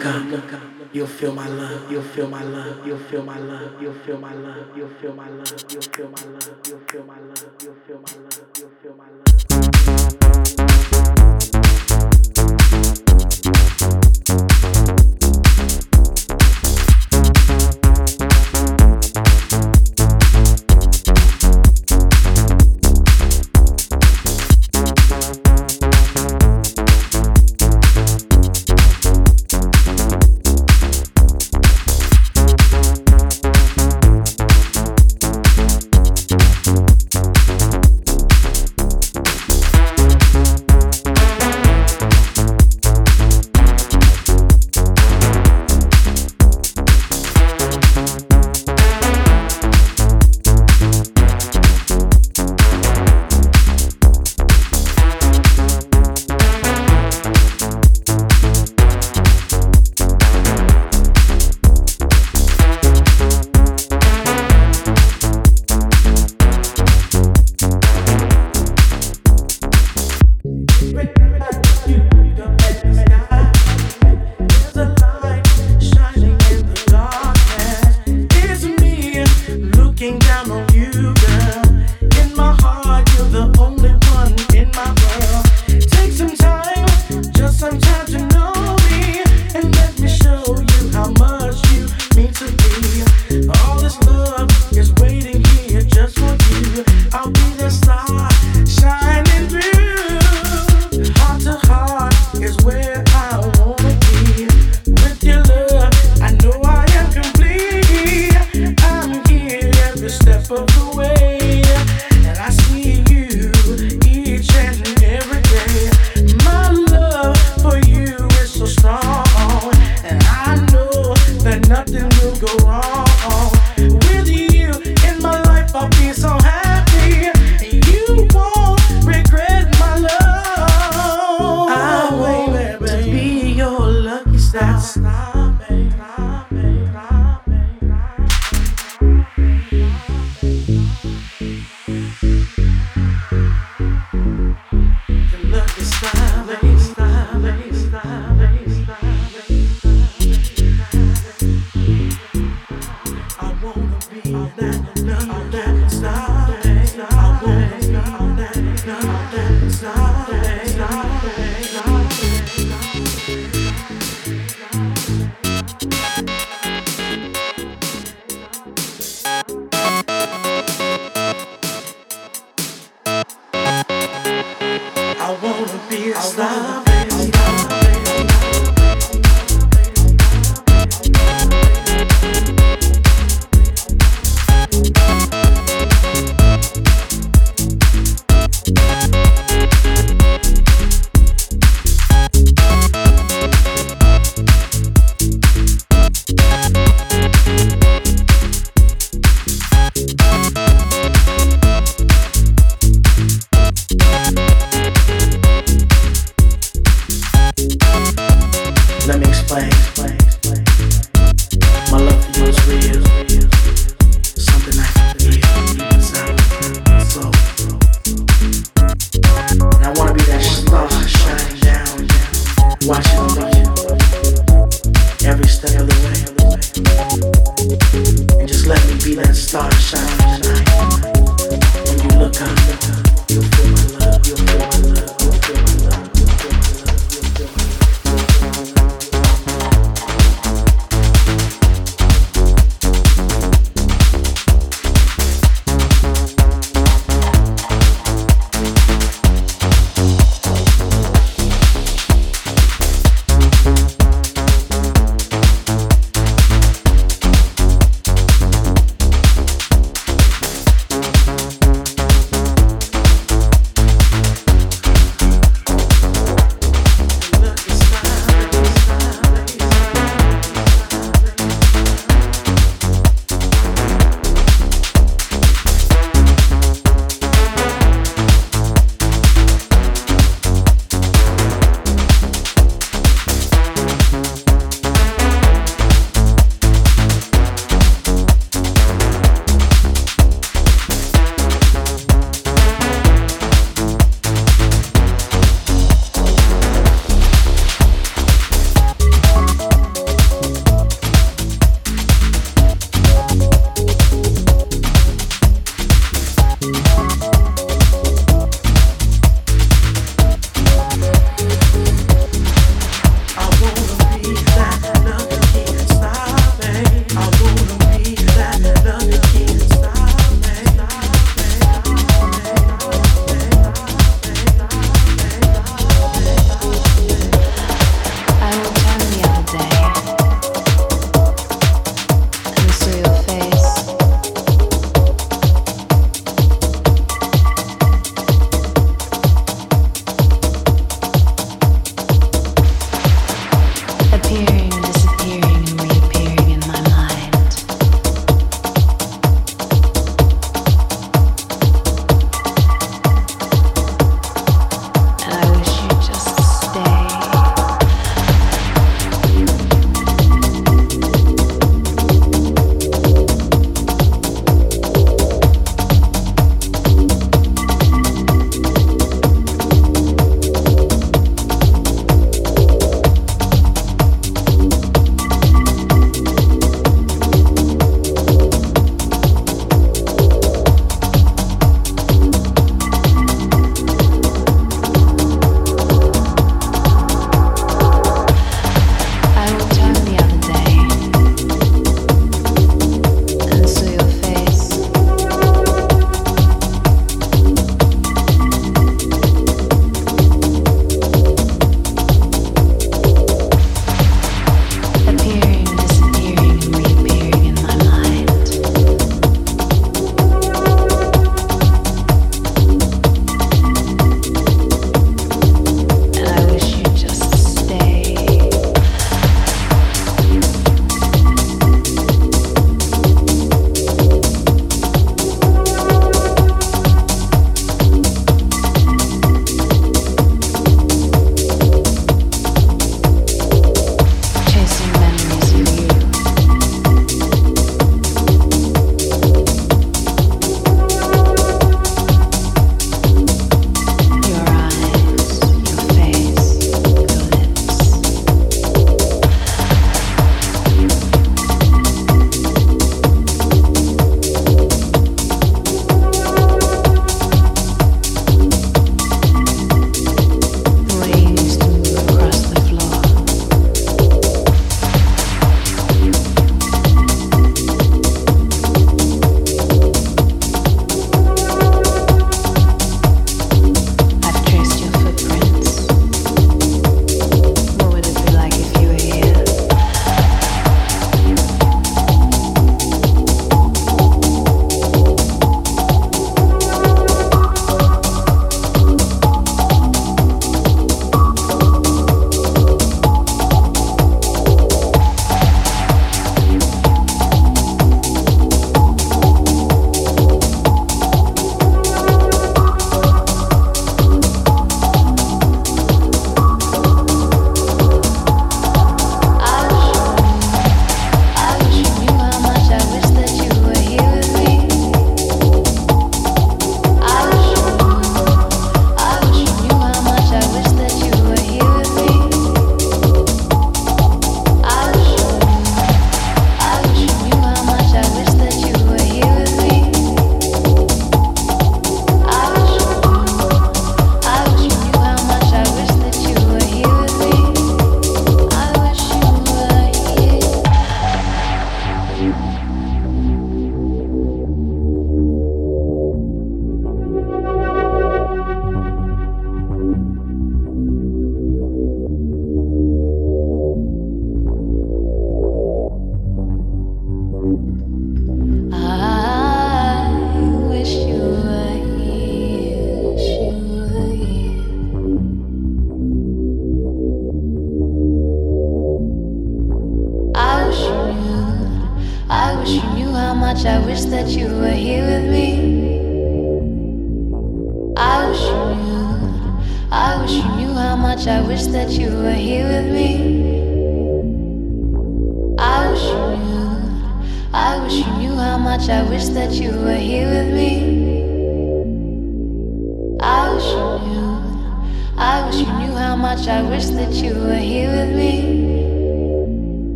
look up, you'll feel my love, you'll feel my love, you'll feel my love, you'll feel my love, you'll feel my love, you'll feel my love, you'll feel my love, you'll feel my love, you'll feel my love. star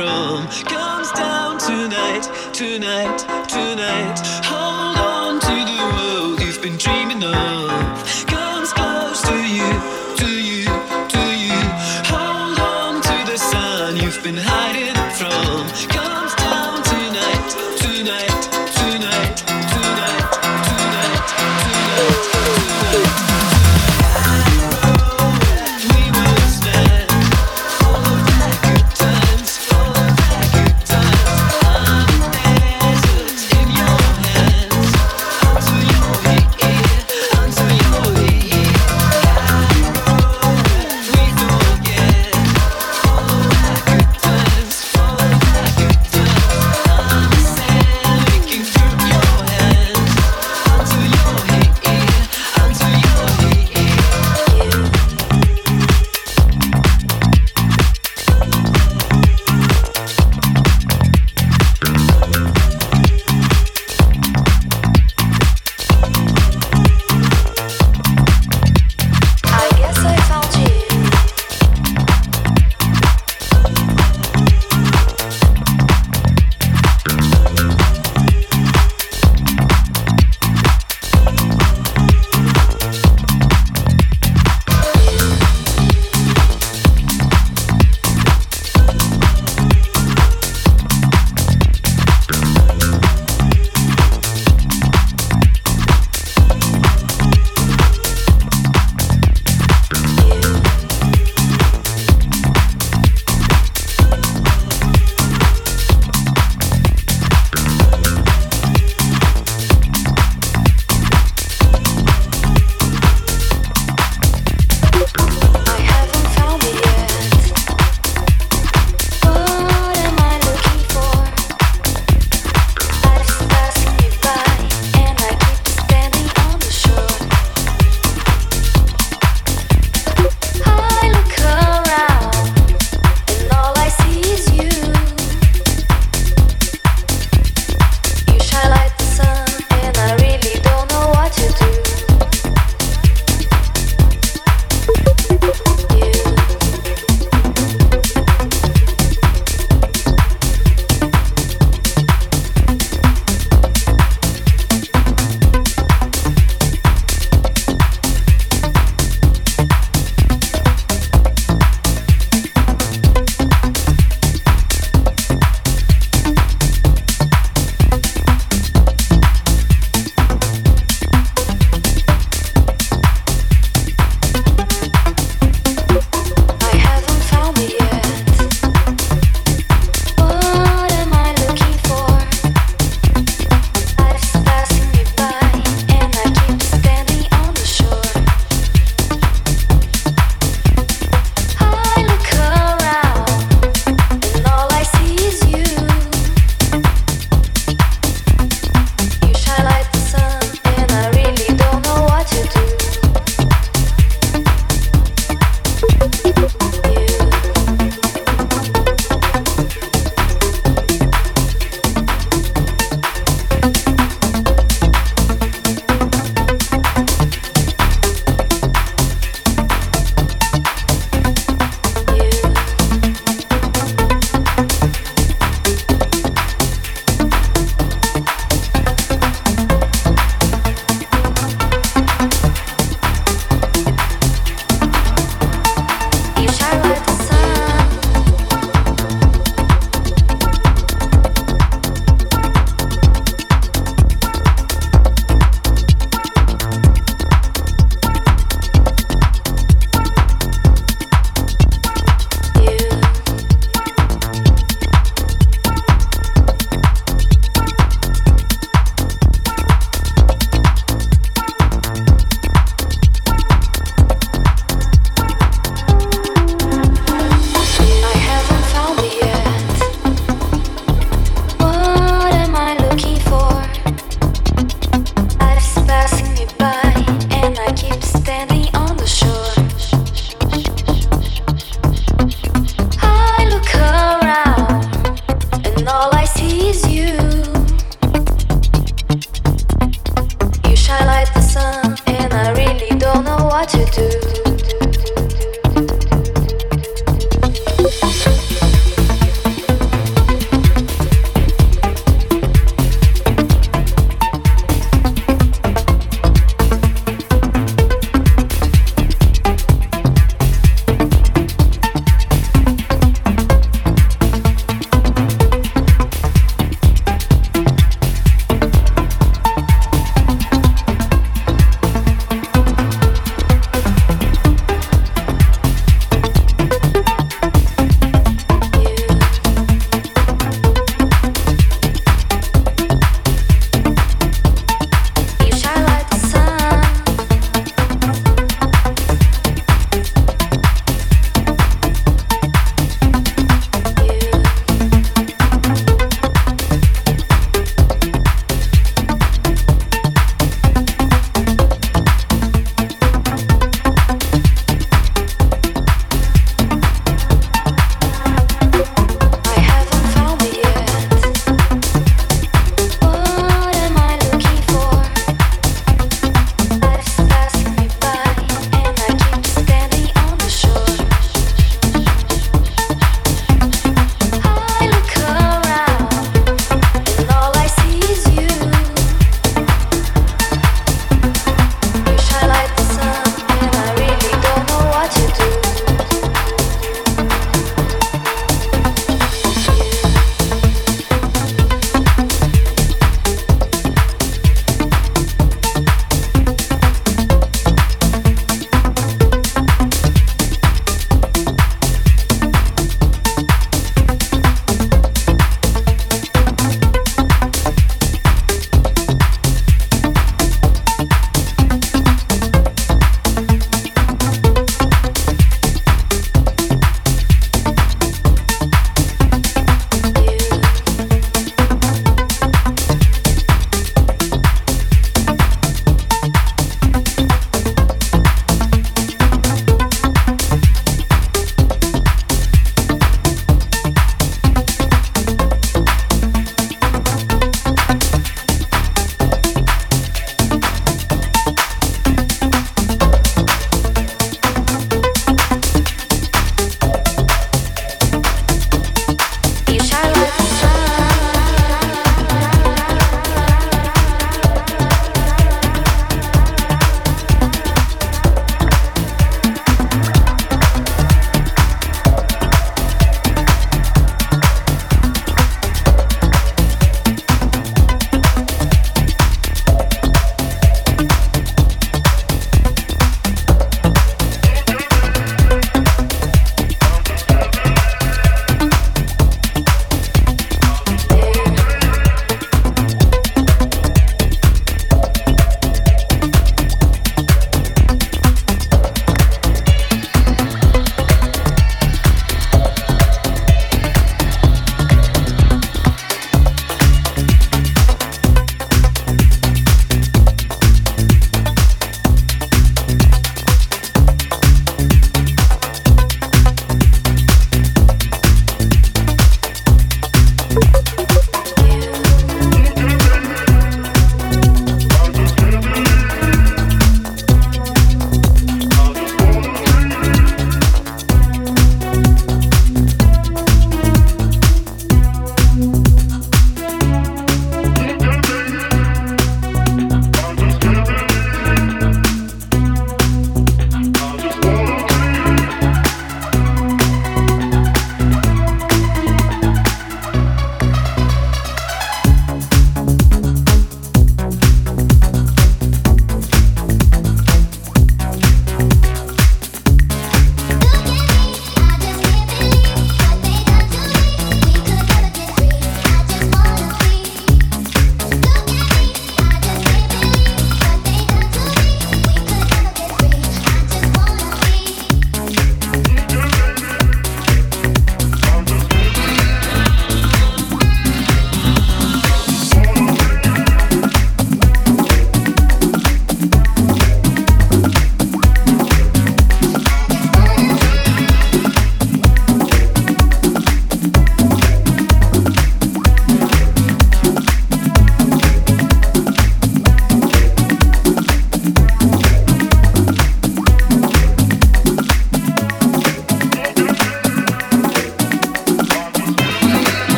from comes down tonight, tonight, tonight. Hold on to the world you've been dreaming of.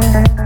Thank you.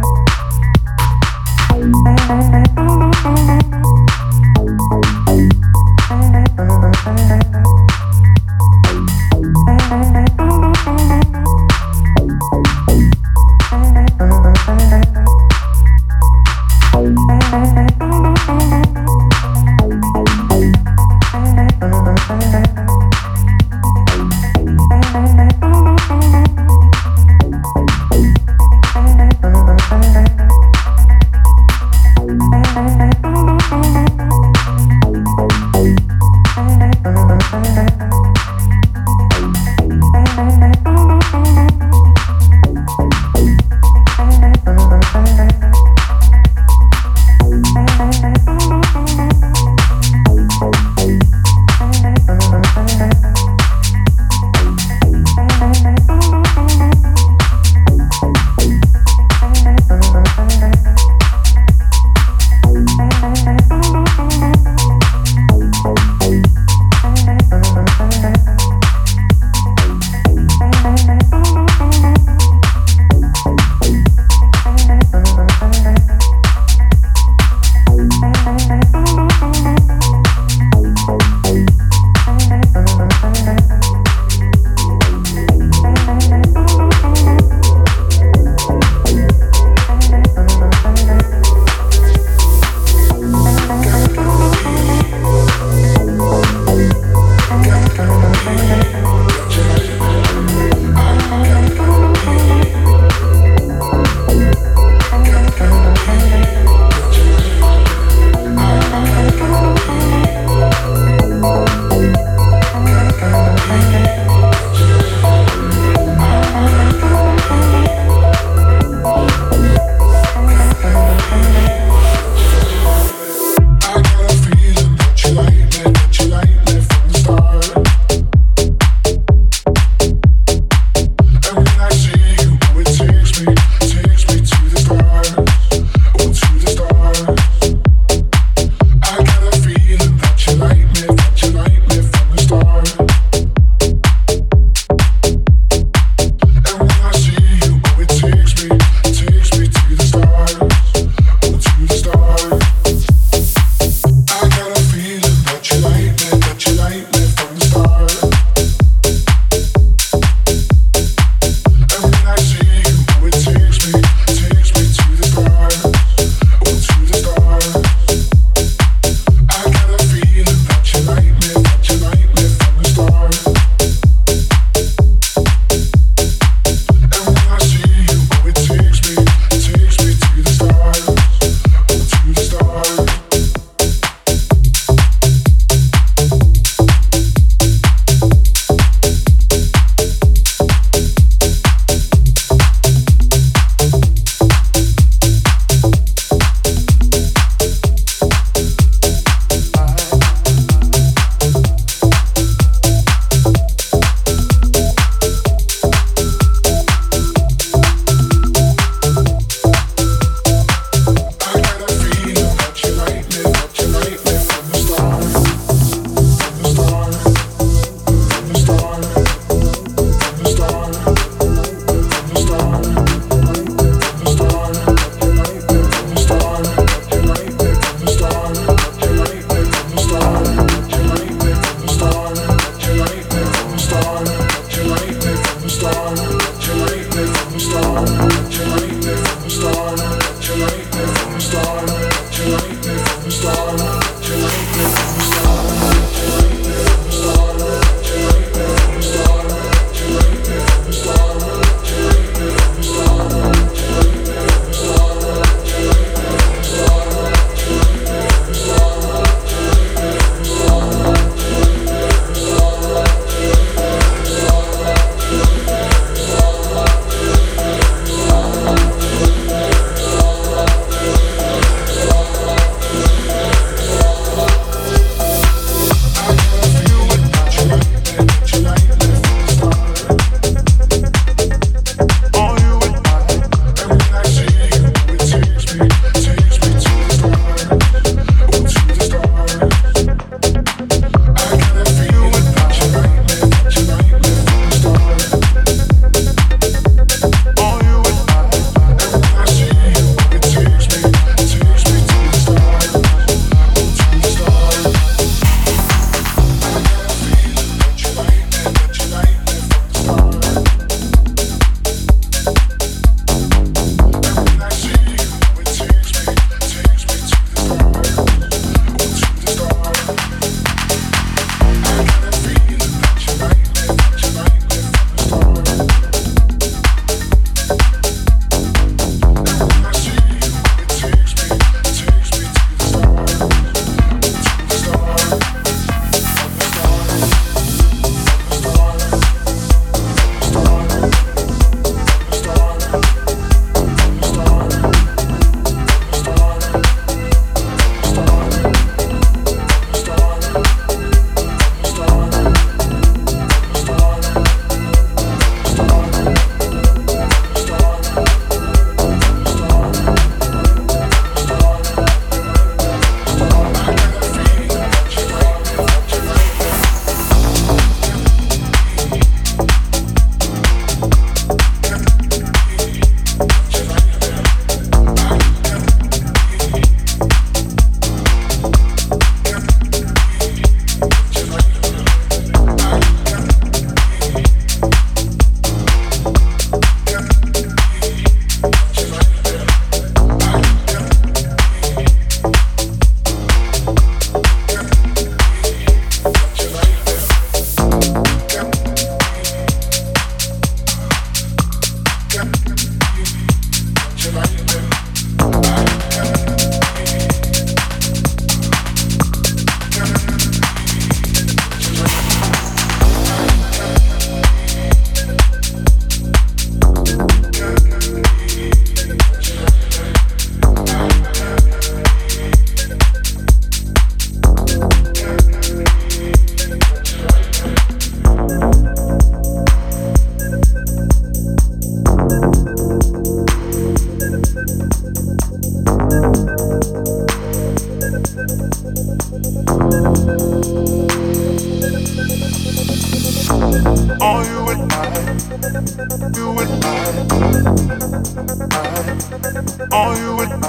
All you with me?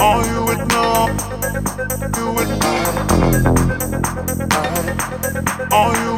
all you would know, you would I,